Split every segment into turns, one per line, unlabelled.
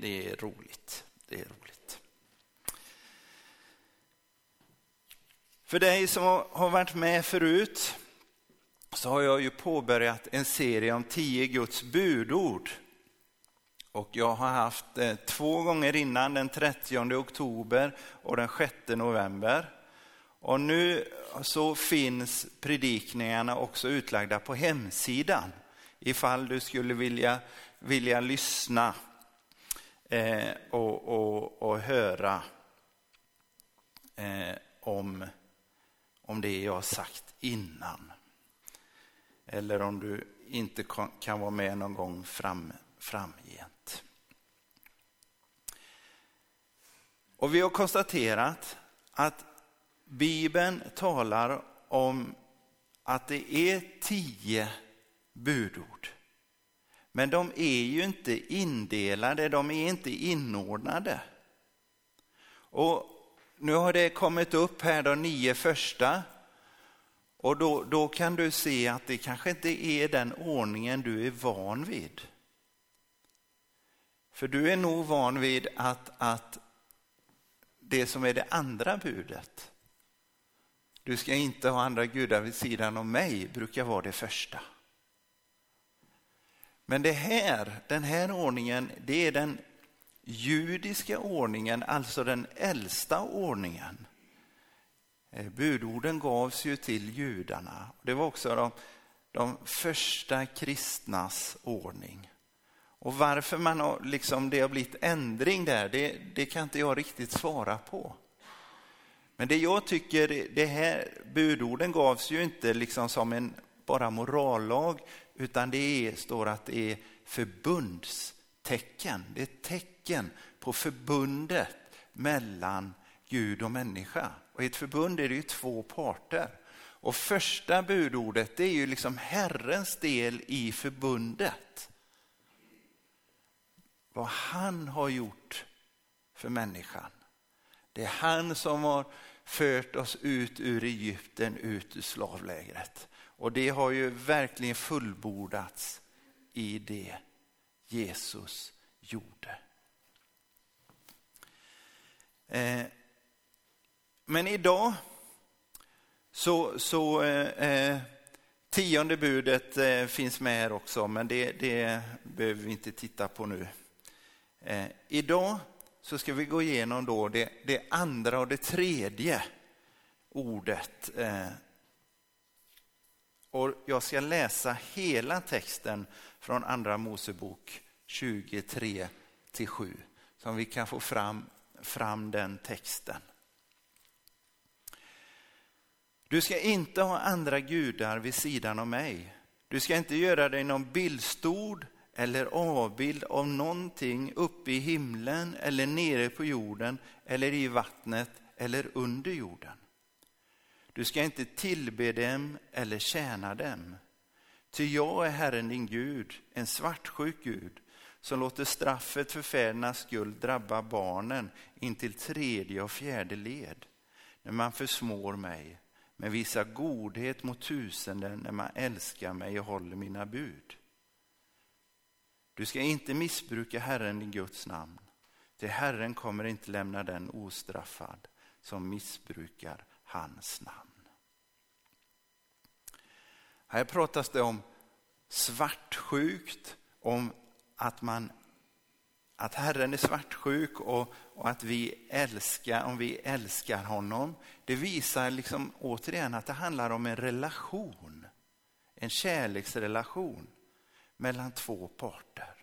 det är roligt. Det är roligt. För dig som har varit med förut så har jag ju påbörjat en serie om tio Guds budord. Och jag har haft eh, två gånger innan, den 30 oktober och den 6 november. Och nu så finns predikningarna också utlagda på hemsidan ifall du skulle vilja, vilja lyssna eh, och, och, och höra eh, om, om det jag har sagt innan. Eller om du inte kan vara med någon gång fram, framgent. Och vi har konstaterat att Bibeln talar om att det är tio budord. Men de är ju inte indelade, de är inte inordnade. Och nu har det kommit upp här de nio första. Och då, då kan du se att det kanske inte är den ordningen du är van vid. För du är nog van vid att, att det som är det andra budet, du ska inte ha andra gudar vid sidan om mig, brukar vara det första. Men det här, den här ordningen, det är den judiska ordningen, alltså den äldsta ordningen. Eh, budorden gavs ju till judarna. Det var också de, de första kristnas ordning. Och varför man har, liksom, det har blivit ändring där, det, det kan inte jag riktigt svara på. Men det jag tycker, det här budorden gavs ju inte liksom som en bara morallag, utan det är, står att det är förbundstecken. Det är ett tecken på förbundet mellan Gud och människa. Och i ett förbund är det ju två parter. Och första budordet det är ju liksom Herrens del i förbundet. Vad han har gjort för människan. Det är han som har fört oss ut ur Egypten, ut ur slavlägret. Och det har ju verkligen fullbordats i det Jesus gjorde. Eh, men idag så, så eh, eh, tionde budet eh, finns med här också, men det, det behöver vi inte titta på nu. Eh, idag så ska vi gå igenom då det, det andra och det tredje ordet eh, och jag ska läsa hela texten från Andra Mosebok 23 till 7, så vi kan få fram, fram den texten. Du ska inte ha andra gudar vid sidan av mig. Du ska inte göra dig någon bildstod eller avbild av någonting uppe i himlen eller nere på jorden eller i vattnet eller under jorden. Du ska inte tillbe dem eller tjäna dem. Ty jag är Herren din Gud, en svartsjuk Gud, som låter straffet för fädernas skuld drabba barnen intill tredje och fjärde led, när man försmår mig, men visar godhet mot tusenden när man älskar mig och håller mina bud. Du ska inte missbruka Herren din Guds namn, till Herren kommer inte lämna den ostraffad som missbrukar hans namn. Här pratas det om svartsjukt, om att, man, att Herren är svartsjuk och, och att vi älskar, om vi älskar honom. Det visar liksom återigen att det handlar om en relation, en kärleksrelation mellan två parter.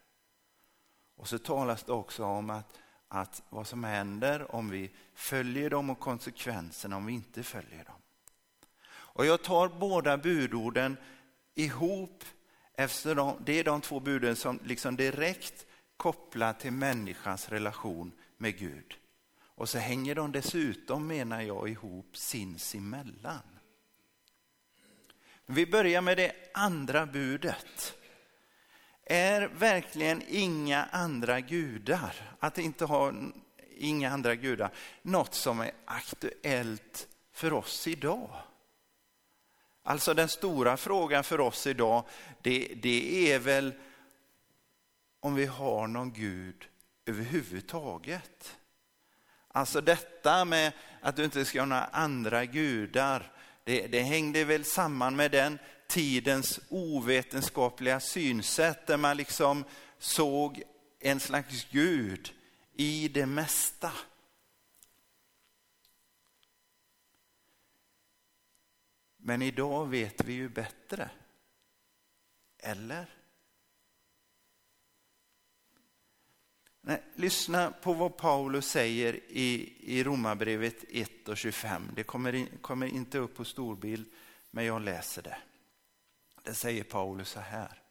Och så talas det också om att, att vad som händer om vi följer dem och konsekvenserna om vi inte följer dem. Och jag tar båda budorden ihop eftersom det är de två buden som liksom direkt kopplar till människans relation med Gud. Och så hänger de dessutom, menar jag, ihop sinsemellan. Vi börjar med det andra budet. Är verkligen inga andra gudar, att inte ha inga andra gudar, något som är aktuellt för oss idag? Alltså den stora frågan för oss idag, det, det är väl om vi har någon Gud överhuvudtaget. Alltså detta med att du inte ska ha några andra gudar, det, det hängde väl samman med den tidens ovetenskapliga synsätt där man liksom såg en slags gud i det mesta. Men idag vet vi ju bättre. Eller? Nej, lyssna på vad Paulus säger i, i Romarbrevet 1 och 25. Det kommer, in, kommer inte upp på storbild, men jag läser det. Det säger Paulus så här.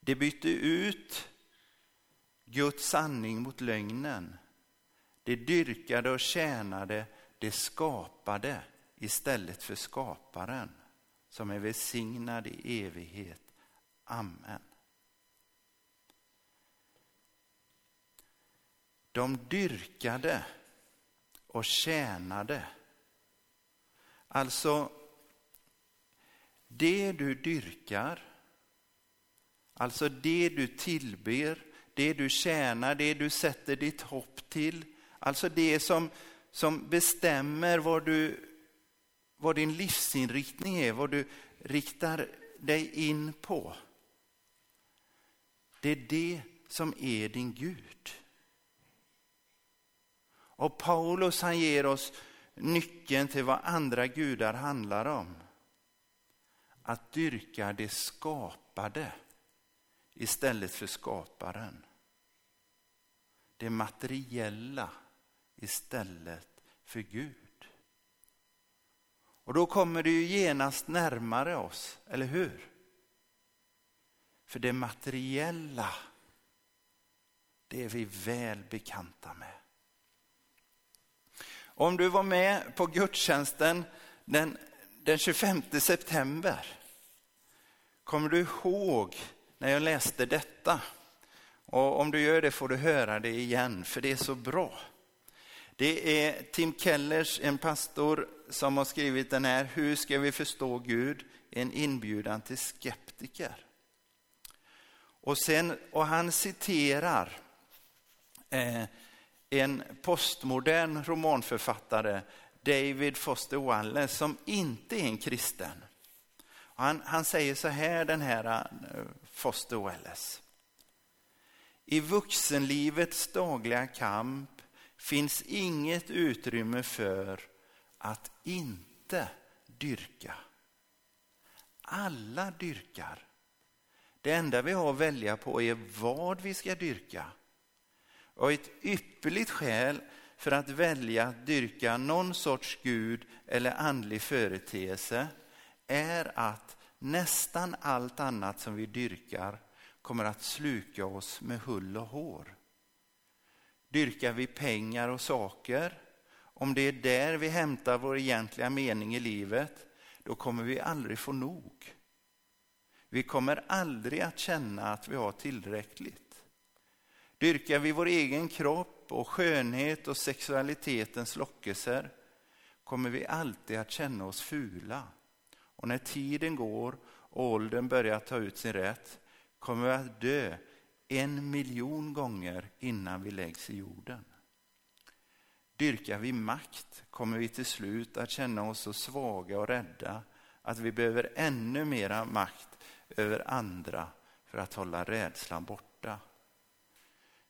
Det bytte ut Guds sanning mot lögnen. Det dyrkade och tjänade det skapade istället för skaparen som är välsignad i evighet. Amen. De dyrkade och tjänade. Alltså, det du dyrkar, alltså det du tillber, det du tjänar, det du sätter ditt hopp till, alltså det som, som bestämmer vad, du, vad din livsinriktning är, vad du riktar dig in på. Det är det som är din Gud. Och Paulus han ger oss nyckeln till vad andra gudar handlar om. Att dyrka det skapade istället för skaparen. Det materiella istället för Gud. Och då kommer det ju genast närmare oss, eller hur? För det materiella, det är vi väl bekanta med. Om du var med på gudstjänsten den, den 25 september, kommer du ihåg när jag läste detta? Och om du gör det får du höra det igen, för det är så bra. Det är Tim Kellers, en pastor, som har skrivit den här Hur ska vi förstå Gud? En inbjudan till skeptiker. Och, sen, och han citerar eh, en postmodern romanförfattare, David Foster Wallace, som inte är en kristen. Han, han säger så här, den här eh, Foster Wallace. I vuxenlivets dagliga kamp finns inget utrymme för att inte dyrka. Alla dyrkar. Det enda vi har att välja på är vad vi ska dyrka. Och ett ypperligt skäl för att välja att dyrka någon sorts gud eller andlig företeelse är att nästan allt annat som vi dyrkar kommer att sluka oss med hull och hår. Dyrkar vi pengar och saker, om det är där vi hämtar vår egentliga mening i livet, då kommer vi aldrig få nog. Vi kommer aldrig att känna att vi har tillräckligt. Dyrkar vi vår egen kropp och skönhet och sexualitetens lockelser kommer vi alltid att känna oss fula. Och när tiden går och åldern börjar ta ut sin rätt kommer vi att dö en miljon gånger innan vi läggs i jorden. Dyrkar vi makt kommer vi till slut att känna oss så svaga och rädda att vi behöver ännu mera makt över andra för att hålla rädslan borta.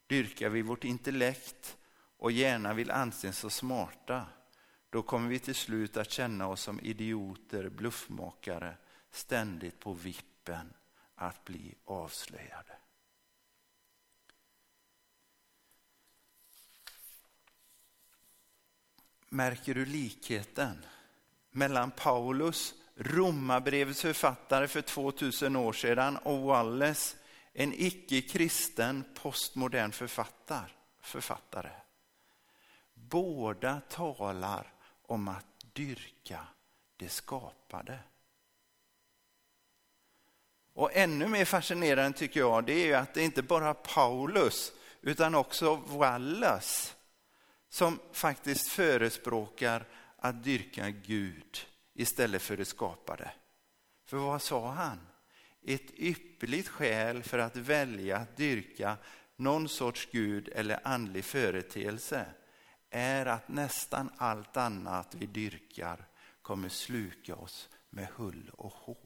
Dyrkar vi vårt intellekt och gärna vill anses så smarta, då kommer vi till slut att känna oss som idioter, bluffmakare, ständigt på vippen att bli avslöjade. Märker du likheten mellan Paulus, Romarbrevets författare för 2000 år sedan och Wallace, en icke-kristen postmodern författare. Båda talar om att dyrka det skapade. Och ännu mer fascinerande tycker jag, det är att det inte bara Paulus utan också Wallace som faktiskt förespråkar att dyrka Gud istället för det skapade. För vad sa han? Ett ypperligt skäl för att välja att dyrka någon sorts Gud eller andlig företeelse är att nästan allt annat vi dyrkar kommer sluka oss med hull och hår.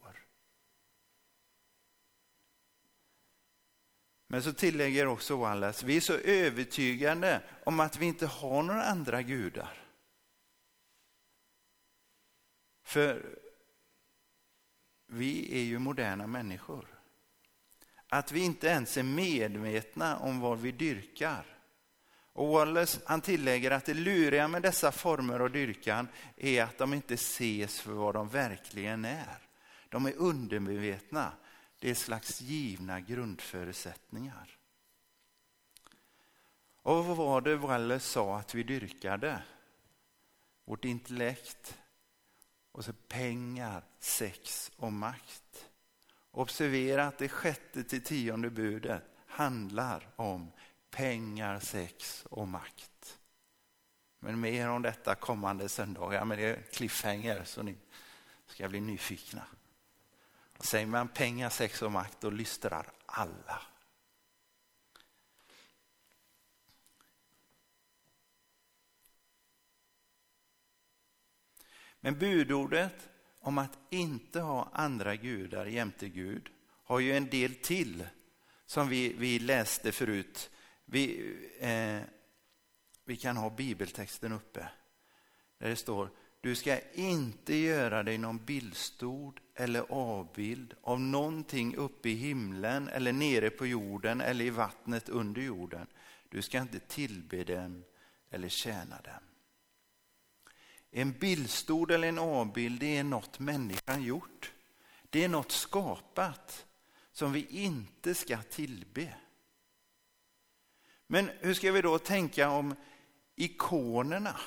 Men så tillägger också Wallace, vi är så övertygande om att vi inte har några andra gudar. För vi är ju moderna människor. Att vi inte ens är medvetna om vad vi dyrkar. Och Wallace han tillägger att det luriga med dessa former av dyrkan är att de inte ses för vad de verkligen är. De är undermedvetna. Det är slags givna grundförutsättningar. Och vad var det Wallace sa att vi dyrkade? Vårt intellekt, och så pengar, sex och makt. Observera att det sjätte till tionde budet handlar om pengar, sex och makt. Men mer om detta kommande söndagar, men det är cliffhanger så ni ska bli nyfikna. Säger man pengar, sex och makt, då lystrar alla. Men budordet om att inte ha andra gudar jämte Gud har ju en del till som vi, vi läste förut. Vi, eh, vi kan ha bibeltexten uppe där det står du ska inte göra dig någon bildstod eller avbild av någonting uppe i himlen eller nere på jorden eller i vattnet under jorden. Du ska inte tillbe dem eller tjäna dem. En bildstod eller en avbild det är något människan gjort. Det är något skapat som vi inte ska tillbe. Men hur ska vi då tänka om ikonerna?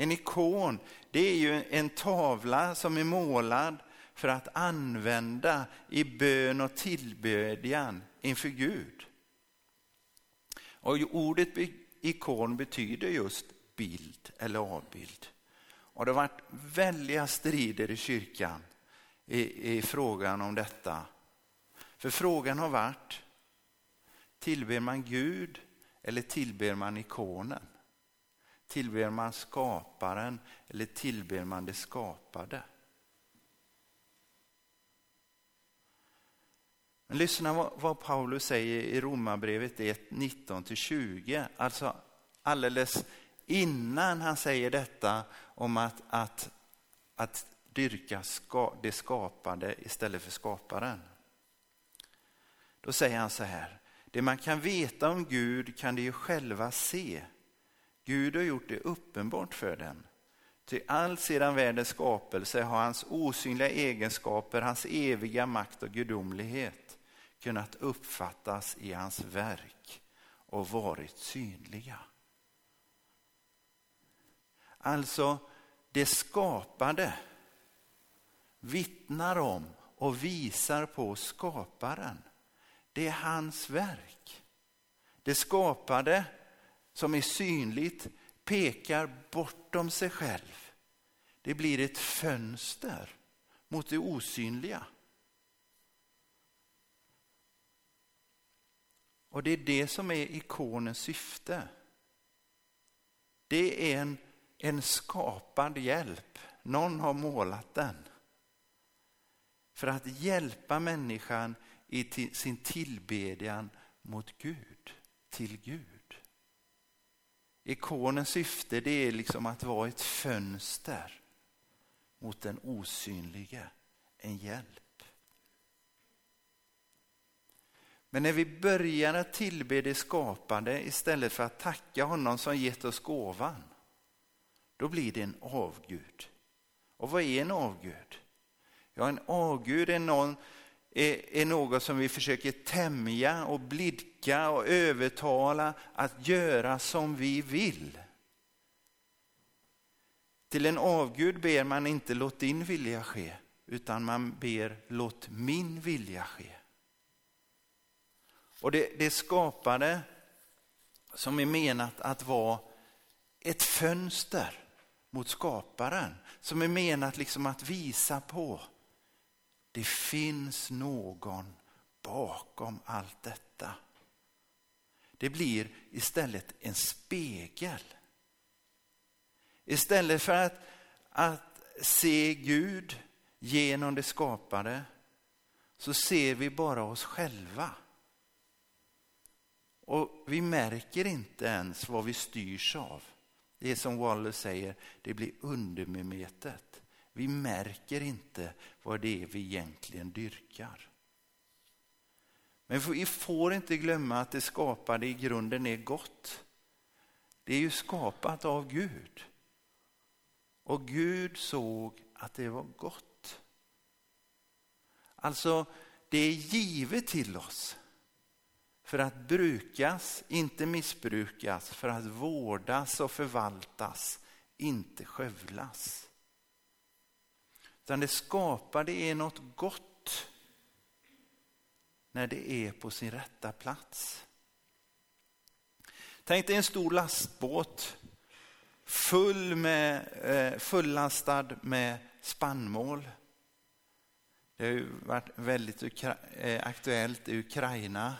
En ikon det är ju en tavla som är målad för att använda i bön och tillbedjan inför Gud. Och ordet ikon betyder just bild eller avbild. Och det har varit väldiga strider i kyrkan i, i frågan om detta. För frågan har varit, tillber man Gud eller tillber man ikonen? Tillber man skaparen eller tillber man det skapade? Men lyssna vad Paulus säger i Romarbrevet 1, 19-20. Alltså alldeles innan han säger detta om att, att, att dyrka ska, det skapade istället för skaparen. Då säger han så här, det man kan veta om Gud kan de ju själva se. Gud har gjort det uppenbart för dem. Ty allt sedan världens skapelse har hans osynliga egenskaper, hans eviga makt och gudomlighet kunnat uppfattas i hans verk och varit synliga. Alltså det skapade vittnar om och visar på skaparen. Det är hans verk. Det skapade som är synligt pekar bortom sig själv. Det blir ett fönster mot det osynliga. Och det är det som är ikonens syfte. Det är en en skapad hjälp. Någon har målat den. För att hjälpa människan i sin tillbedjan mot Gud, till Gud. Ikonens syfte det är liksom att vara ett fönster mot den osynlige, en hjälp. Men när vi börjar att tillbe det skapande istället för att tacka honom som gett oss gåvan, då blir det en avgud. Och vad är en avgud? Ja, en avgud är, någon, är, är något som vi försöker tämja och blidka och övertala att göra som vi vill. Till en avgud ber man inte låt din vilja ske, utan man ber låt min vilja ske. Och det, det skapade som är menat att vara ett fönster mot skaparen som är menat liksom att visa på det finns någon bakom allt detta det blir istället en spegel. Istället för att, att se Gud genom det skapade så ser vi bara oss själva. Och vi märker inte ens vad vi styrs av. Det är som Waller säger, det blir undermedvetet. Vi märker inte vad det är vi egentligen dyrkar. Men vi får inte glömma att det skapade i grunden är gott. Det är ju skapat av Gud. Och Gud såg att det var gott. Alltså, det är givet till oss för att brukas, inte missbrukas, för att vårdas och förvaltas, inte skövlas. Utan det skapade är något gott när det är på sin rätta plats. Tänk dig en stor lastbåt full med, eh, fullastad med spannmål. Det har ju varit väldigt eh, aktuellt i Ukraina,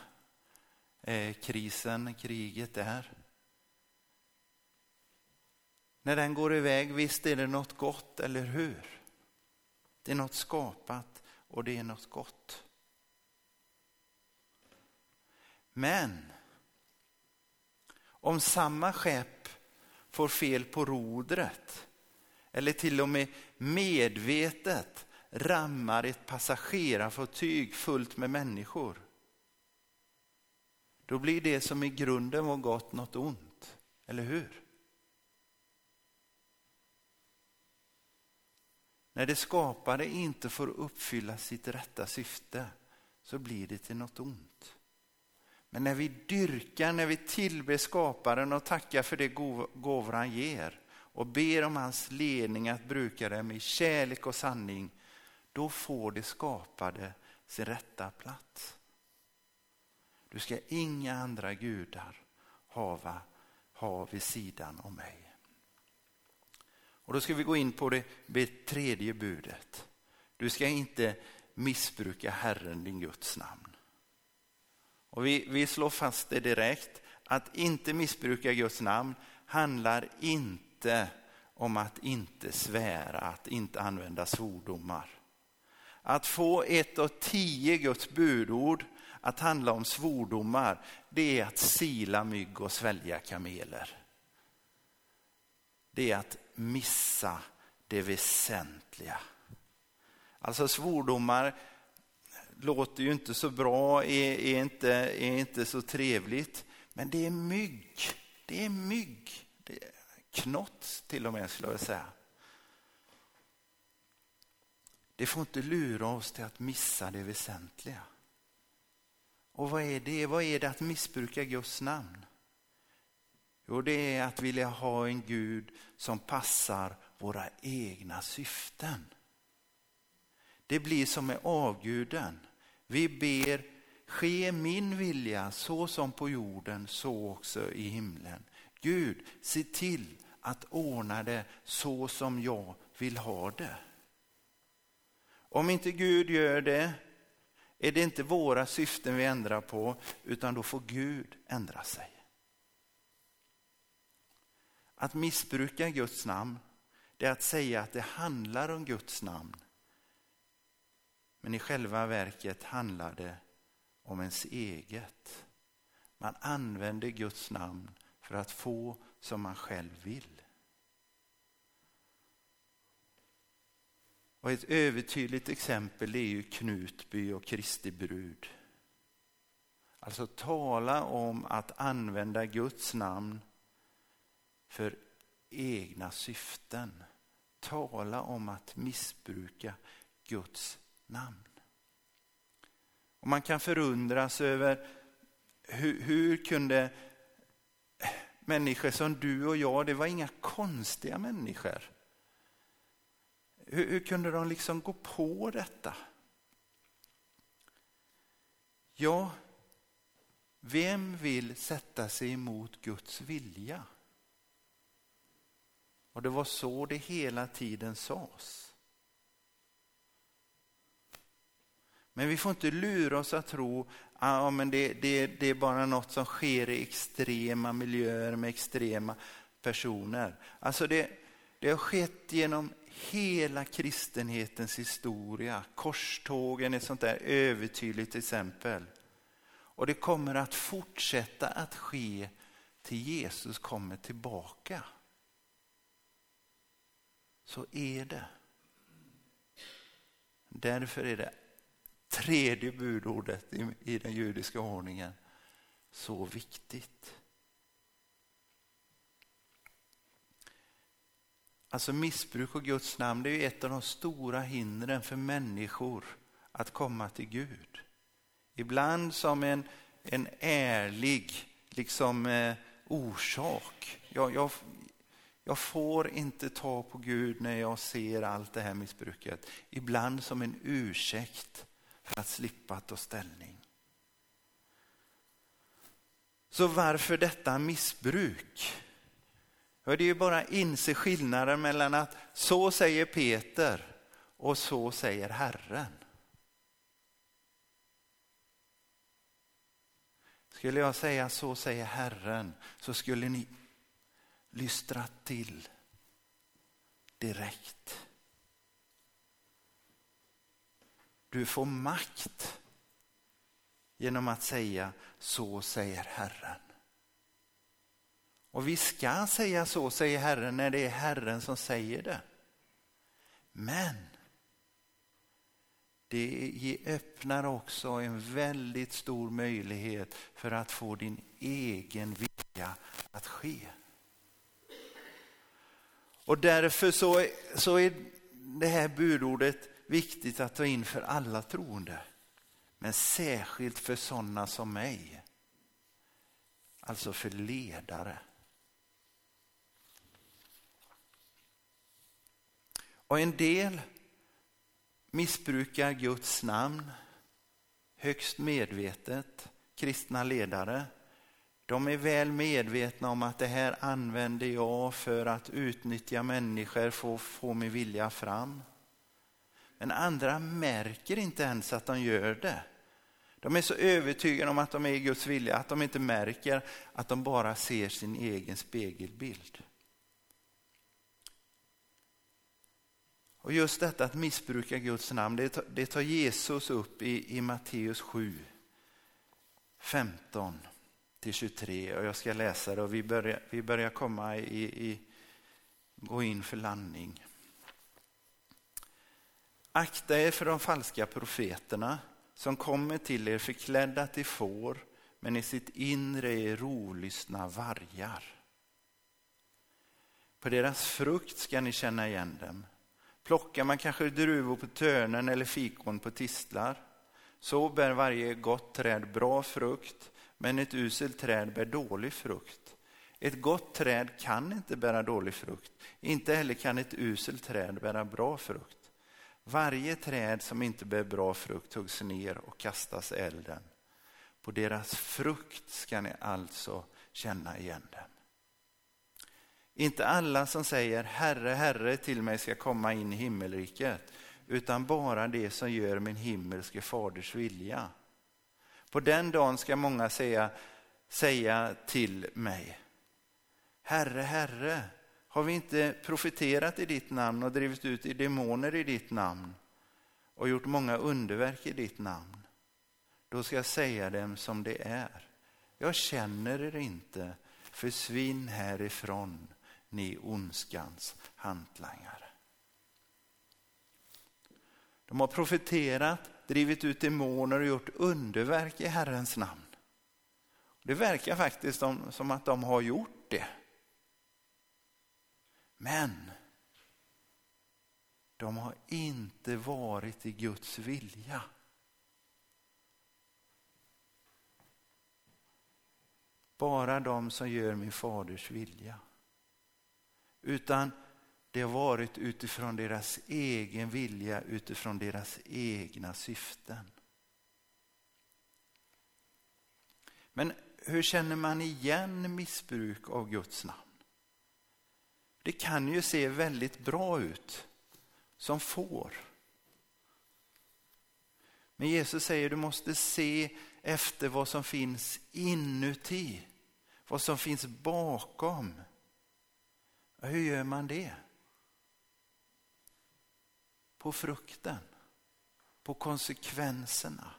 eh, krisen, kriget där. När den går iväg, visst är det något gott, eller hur? Det är något skapat och det är något gott. Men om samma skepp får fel på rodret eller till och med medvetet rammar ett passagerarfartyg fullt med människor. Då blir det som i grunden var gott något ont, eller hur? När det skapade inte får uppfylla sitt rätta syfte så blir det till något ont. Men när vi dyrkar, när vi tillber skaparen och tackar för det gåvor han ger och ber om hans ledning att bruka dem i kärlek och sanning, då får det skapade sin rätta plats. Du ska inga andra gudar hava, ha vid sidan om mig. Och då ska vi gå in på det, det tredje budet. Du ska inte missbruka Herren din Guds namn. Och vi, vi slår fast det direkt, att inte missbruka Guds namn handlar inte om att inte svära, att inte använda svordomar. Att få ett av tio Guds budord att handla om svordomar, det är att sila mygg och svälja kameler. Det är att missa det väsentliga. Alltså svordomar låter ju inte så bra, är, är, inte, är inte så trevligt. Men det är mygg. Det är mygg. Det är knott till och med skulle jag säga. Det får inte lura oss till att missa det väsentliga. Och vad är det? Vad är det att missbruka Guds namn? Jo, det är att vilja ha en Gud som passar våra egna syften. Det blir som med avguden. Vi ber, ske min vilja så som på jorden, så också i himlen. Gud, se till att ordna det så som jag vill ha det. Om inte Gud gör det är det inte våra syften vi ändrar på, utan då får Gud ändra sig. Att missbruka Guds namn, det är att säga att det handlar om Guds namn men i själva verket handlar det om ens eget. Man använder Guds namn för att få som man själv vill. Och ett övertydligt exempel är ju Knutby och Kristi brud. Alltså tala om att använda Guds namn för egna syften. Tala om att missbruka Guds namn. Och man kan förundras över hur, hur kunde människor som du och jag, det var inga konstiga människor. Hur, hur kunde de liksom gå på detta? Ja, vem vill sätta sig emot Guds vilja? Och det var så det hela tiden sades. Men vi får inte lura oss att tro ah, att men det, det, det är bara något som sker i extrema miljöer med extrema personer. Alltså det, det har skett genom hela kristenhetens historia. Korstågen är ett sånt där övertydligt exempel. Och det kommer att fortsätta att ske till Jesus kommer tillbaka. Så är det. Därför är det tredje budordet i, i den judiska ordningen så viktigt. Alltså missbruk av Guds namn det är ett av de stora hindren för människor att komma till Gud. Ibland som en, en ärlig liksom, eh, orsak. Jag, jag, jag får inte ta på Gud när jag ser allt det här missbruket. Ibland som en ursäkt för att slippa ta ställning. Så varför detta missbruk? Ja, det är ju bara att inse skillnaden mellan att så säger Peter och så säger Herren. Skulle jag säga så säger Herren så skulle ni lystra till direkt. Du får makt genom att säga så säger Herren. Och vi ska säga så säger Herren när det är Herren som säger det. Men det öppnar också en väldigt stor möjlighet för att få din egen vilja att ske. Och därför så, så är det här budordet viktigt att ta in för alla troende. Men särskilt för sådana som mig. Alltså för ledare. Och en del missbrukar Guds namn högst medvetet, kristna ledare. De är väl medvetna om att det här använder jag för att utnyttja människor, för att få min vilja fram. Men andra märker inte ens att de gör det. De är så övertygade om att de är i Guds vilja att de inte märker att de bara ser sin egen spegelbild. Och just detta att missbruka Guds namn, det tar, det tar Jesus upp i, i Matteus 7, 15 till 23. Och jag ska läsa det och vi börjar, vi börjar komma i, i, gå in för landning. Akta er för de falska profeterna som kommer till er förklädda till får men i sitt inre är rolyssna vargar. På deras frukt ska ni känna igen dem. Plockar man kanske druvor på törnen eller fikon på tistlar. Så bär varje gott träd bra frukt, men ett uselt träd bär dålig frukt. Ett gott träd kan inte bära dålig frukt, inte heller kan ett uselt träd bära bra frukt. Varje träd som inte bär bra frukt huggs ner och kastas i elden. På deras frukt ska ni alltså känna igen dem. Inte alla som säger Herre, Herre till mig ska komma in i himmelriket, utan bara det som gör min himmelske faders vilja. På den dagen ska många säga, säga till mig, Herre, Herre, har vi inte profeterat i ditt namn och drivit ut i demoner i ditt namn och gjort många underverk i ditt namn? Då ska jag säga dem som det är. Jag känner er inte, försvinn härifrån ni ondskans hantlangare. De har profeterat, drivit ut demoner och gjort underverk i Herrens namn. Det verkar faktiskt som att de har gjort det. Men de har inte varit i Guds vilja. Bara de som gör min faders vilja. Utan det har varit utifrån deras egen vilja, utifrån deras egna syften. Men hur känner man igen missbruk av Guds namn? Det kan ju se väldigt bra ut som får. Men Jesus säger du måste se efter vad som finns inuti, vad som finns bakom. Hur gör man det? På frukten, på konsekvenserna.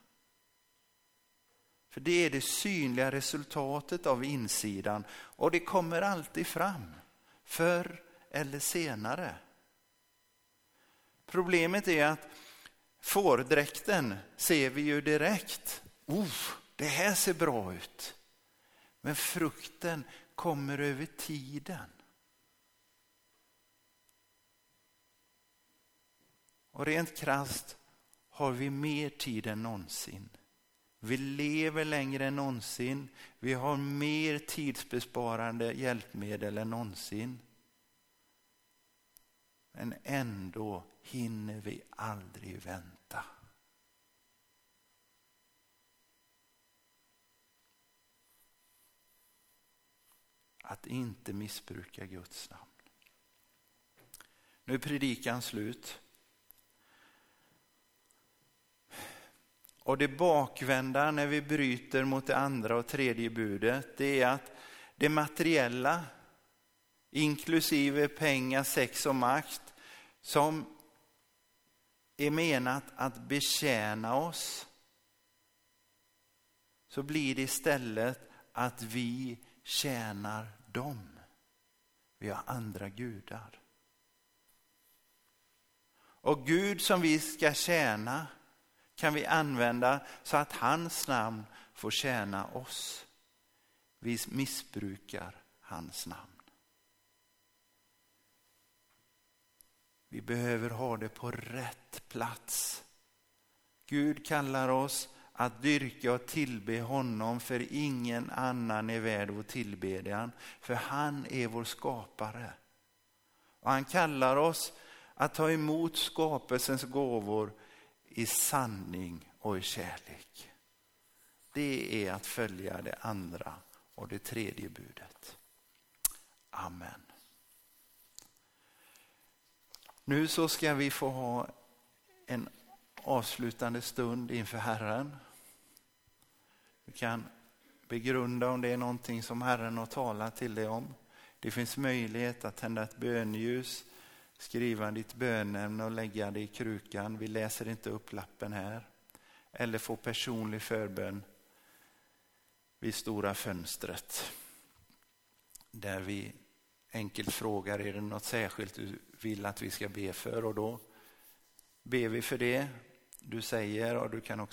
För det är det synliga resultatet av insidan och det kommer alltid fram, förr eller senare. Problemet är att fårdräkten ser vi ju direkt. Oh, det här ser bra ut. Men frukten kommer över tiden. Och rent krast har vi mer tid än någonsin. Vi lever längre än någonsin. Vi har mer tidsbesparande hjälpmedel än någonsin. Men ändå hinner vi aldrig vänta. Att inte missbruka Guds namn. Nu är predikan slut. Och det bakvända när vi bryter mot det andra och tredje budet, det är att det materiella, inklusive pengar, sex och makt, som är menat att betjäna oss, så blir det istället att vi tjänar dem. Vi har andra gudar. Och Gud som vi ska tjäna, kan vi använda så att hans namn får tjäna oss. Vi missbrukar hans namn. Vi behöver ha det på rätt plats. Gud kallar oss att dyrka och tillbe honom för ingen annan är värd vår tillbedjan. För han är vår skapare. Och han kallar oss att ta emot skapelsens gåvor i sanning och i kärlek. Det är att följa det andra och det tredje budet. Amen. Nu så ska vi få ha en avslutande stund inför Herren. Vi kan begrunda om det är någonting som Herren har talat till dig om. Det finns möjlighet att tända ett bönljus skriva ditt bönämne och lägga det i krukan. Vi läser inte upp lappen här. Eller få personlig förbön vid stora fönstret. Där vi enkelt frågar, är det något särskilt du vill att vi ska be för? Och då ber vi för det du säger och du kan också